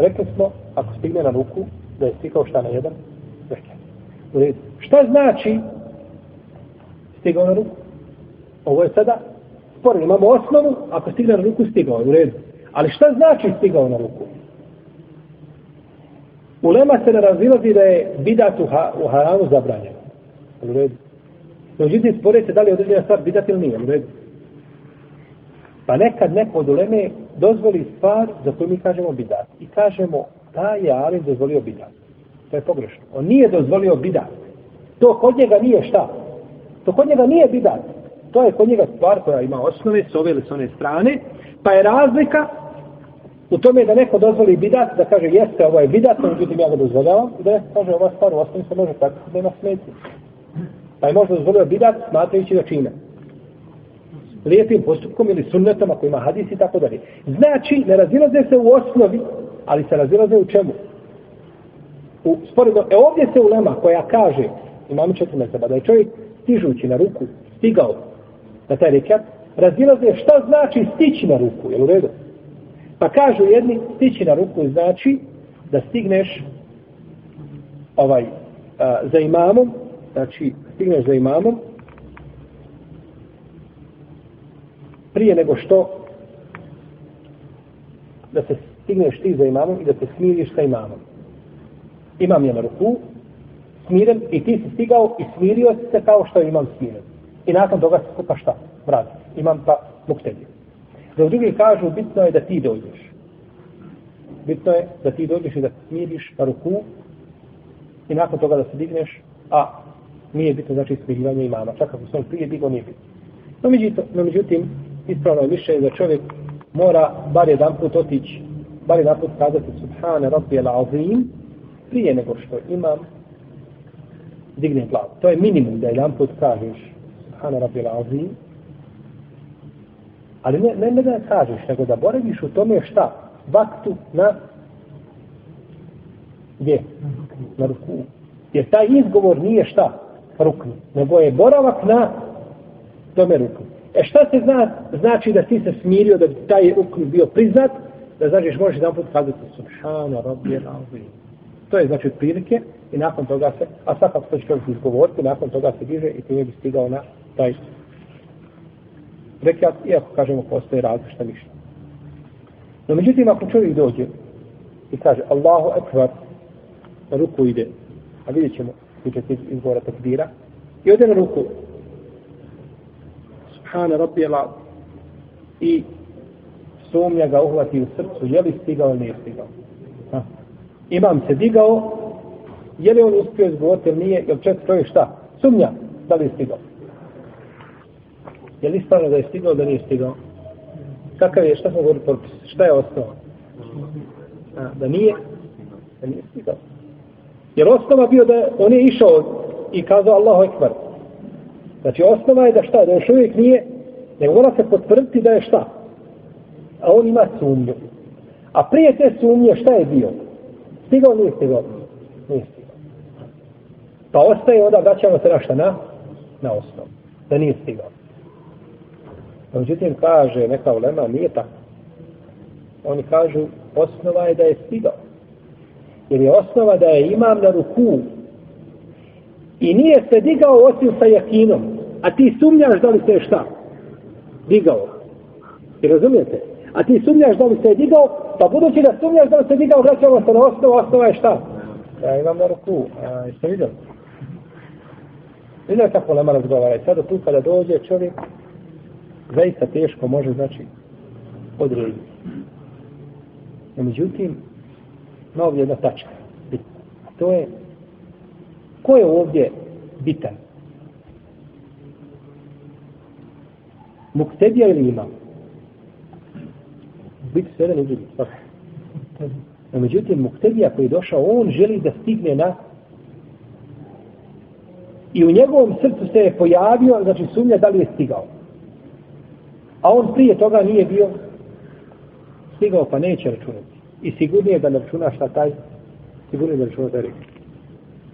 Rekli smo, ako stigne na ruku, da je stigao šta na jedan rekat. U redu. Šta znači stigao na ruku? Ovo je sada spor. Imamo osnovu, ako stigne na ruku, stigao je u redu. Ali šta znači stigao na ruku? Ulema se ne razilazi da je bidat u, ha, u haramu zabranjeno. U redu. Međutim, spore se da li je određena stvar bidat ili nije. U redu. Pa nekad neko od uleme dozvoli stvar za koju mi kažemo bidat. I kažemo, ta je Alim dozvolio bidat. To je pogrešno. On nije dozvolio bidat. To kod njega nije šta? To kod njega nije bidat. To je kod njega stvar koja ima osnove s ove ili s one strane. Pa je razlika u tome da neko dozvoli bidat, da kaže jeste ovo je bidat, no međutim ja ga dozvoljavam, i da kaže ova stvar u osnovi se može tako da ima smeti. Pa je možda dozvolio bidat smatrajući da čine lijepim postupkom ili sunnetom ako ima hadis i tako dalje. Znači, ne razilaze se u osnovi, ali se razilaze u čemu? U sporedno, e ovdje se ulema koja kaže, imamo četiri meseba, da je čovjek stižući na ruku, stigao na taj rekat, razilaze šta znači stići na ruku, je u redu? Pa kažu jedni, stići na ruku znači da stigneš ovaj, a, za imamom, znači stigneš za imamom, prije nego što da se stigneš ti za imamom i da se smiriš sa imamom. Imam je na ruku, smiren i ti si stigao i smirio se kao što je imam smiren. I nakon toga se kupa šta? Vrati. Imam pa muktedio. Za drugi kažu, bitno je da ti dođeš. Bitno je da ti dođeš i da smiriš na ruku i nakon toga da se digneš, a nije bitno znači smirivanje imama. Čak ako sam prije digao, nije bitno. No međutim, no, međutim ispravno više da čovjek mora bar jedan put otići, bar jedan put kazati Subhane Rabbi el Azim prije nego što imam digne glavu. To je minimum da jedan put kažeš Subhane Rabbi el Azim ali ne, ne, ne da kažeš, nego da boraviš u tome šta? Vaktu na gdje? Na ruku. Jer taj izgovor nije šta? Rukni. Nego je boravak na tome rukni. E šta se zna, znači da ti se smirio, da taj rukn bio priznat, da znači možeš jedan put kazati Subhana Rabbi Rabbi. To je znači prilike i nakon toga se, a svakako to će čovjek izgovoriti, nakon toga se diže i time bi stigao na taj rekiat, iako kažemo postoje različita mišlja. No međutim, ako čovjek dođe i kaže Allahu Ekvar, na ruku ide, a vidjet ćemo, vidjet ćemo izgovora takbira, i ode na ruku, subhana rabbi la i sumnja ga uhvati u srcu, je li stigao ili nije stigao. Ha. Imam se digao, je li on uspio izgovoriti ili nije, jer čet čovjek šta? Sumnja, da li je stigao. Je li ispravno da je stigao da nije stigao? Kakav je, šta smo govorili propis? Šta je osnova? A, da nije, da nije stigao. Jer osnova bio da on je išao i kazao Allahu Ekber. Znači osnova je da šta, da još uvijek nije, nego mora se potvrditi da je šta. A on ima sumnju. A prije te sumnje šta je bio? Stigao nije stigao? Nije stigao. Pa ostaje onda, vraćamo se na šta? Na, na osnovu. Da nije stigao. Pa međutim, kaže neka ulema, nije tako. Oni kažu, osnova je da je stigao. Jer je osnova da je imam na ruku I nije se digao osim sa jakinom. A ti sumnjaš da li se je šta? Digao. I razumijete? A ti sumnjaš da li se je digao, pa budući da sumnjaš da li se je digao, vraćamo se na osnovu, osnova je šta? Ja imam na ruku. A, jeste vidjeli? Vidjeli kako lema razgovara. I sada tu kada dođe čovjek, zaista teško može, znači, odrediti. No, međutim, ima ovdje jedna tačka. To je Ko je ovdje bitan? Muktedija ili imam? Biti sve jedan i drugi. No, e, međutim, Muktedija koji je došao, on želi da stigne na i u njegovom srcu se je pojavio, znači sumnja da li je stigao. A on prije toga nije bio stigao, pa neće računati. I sigurnije da ne računa šta taj, sigurnije da računa taj reći.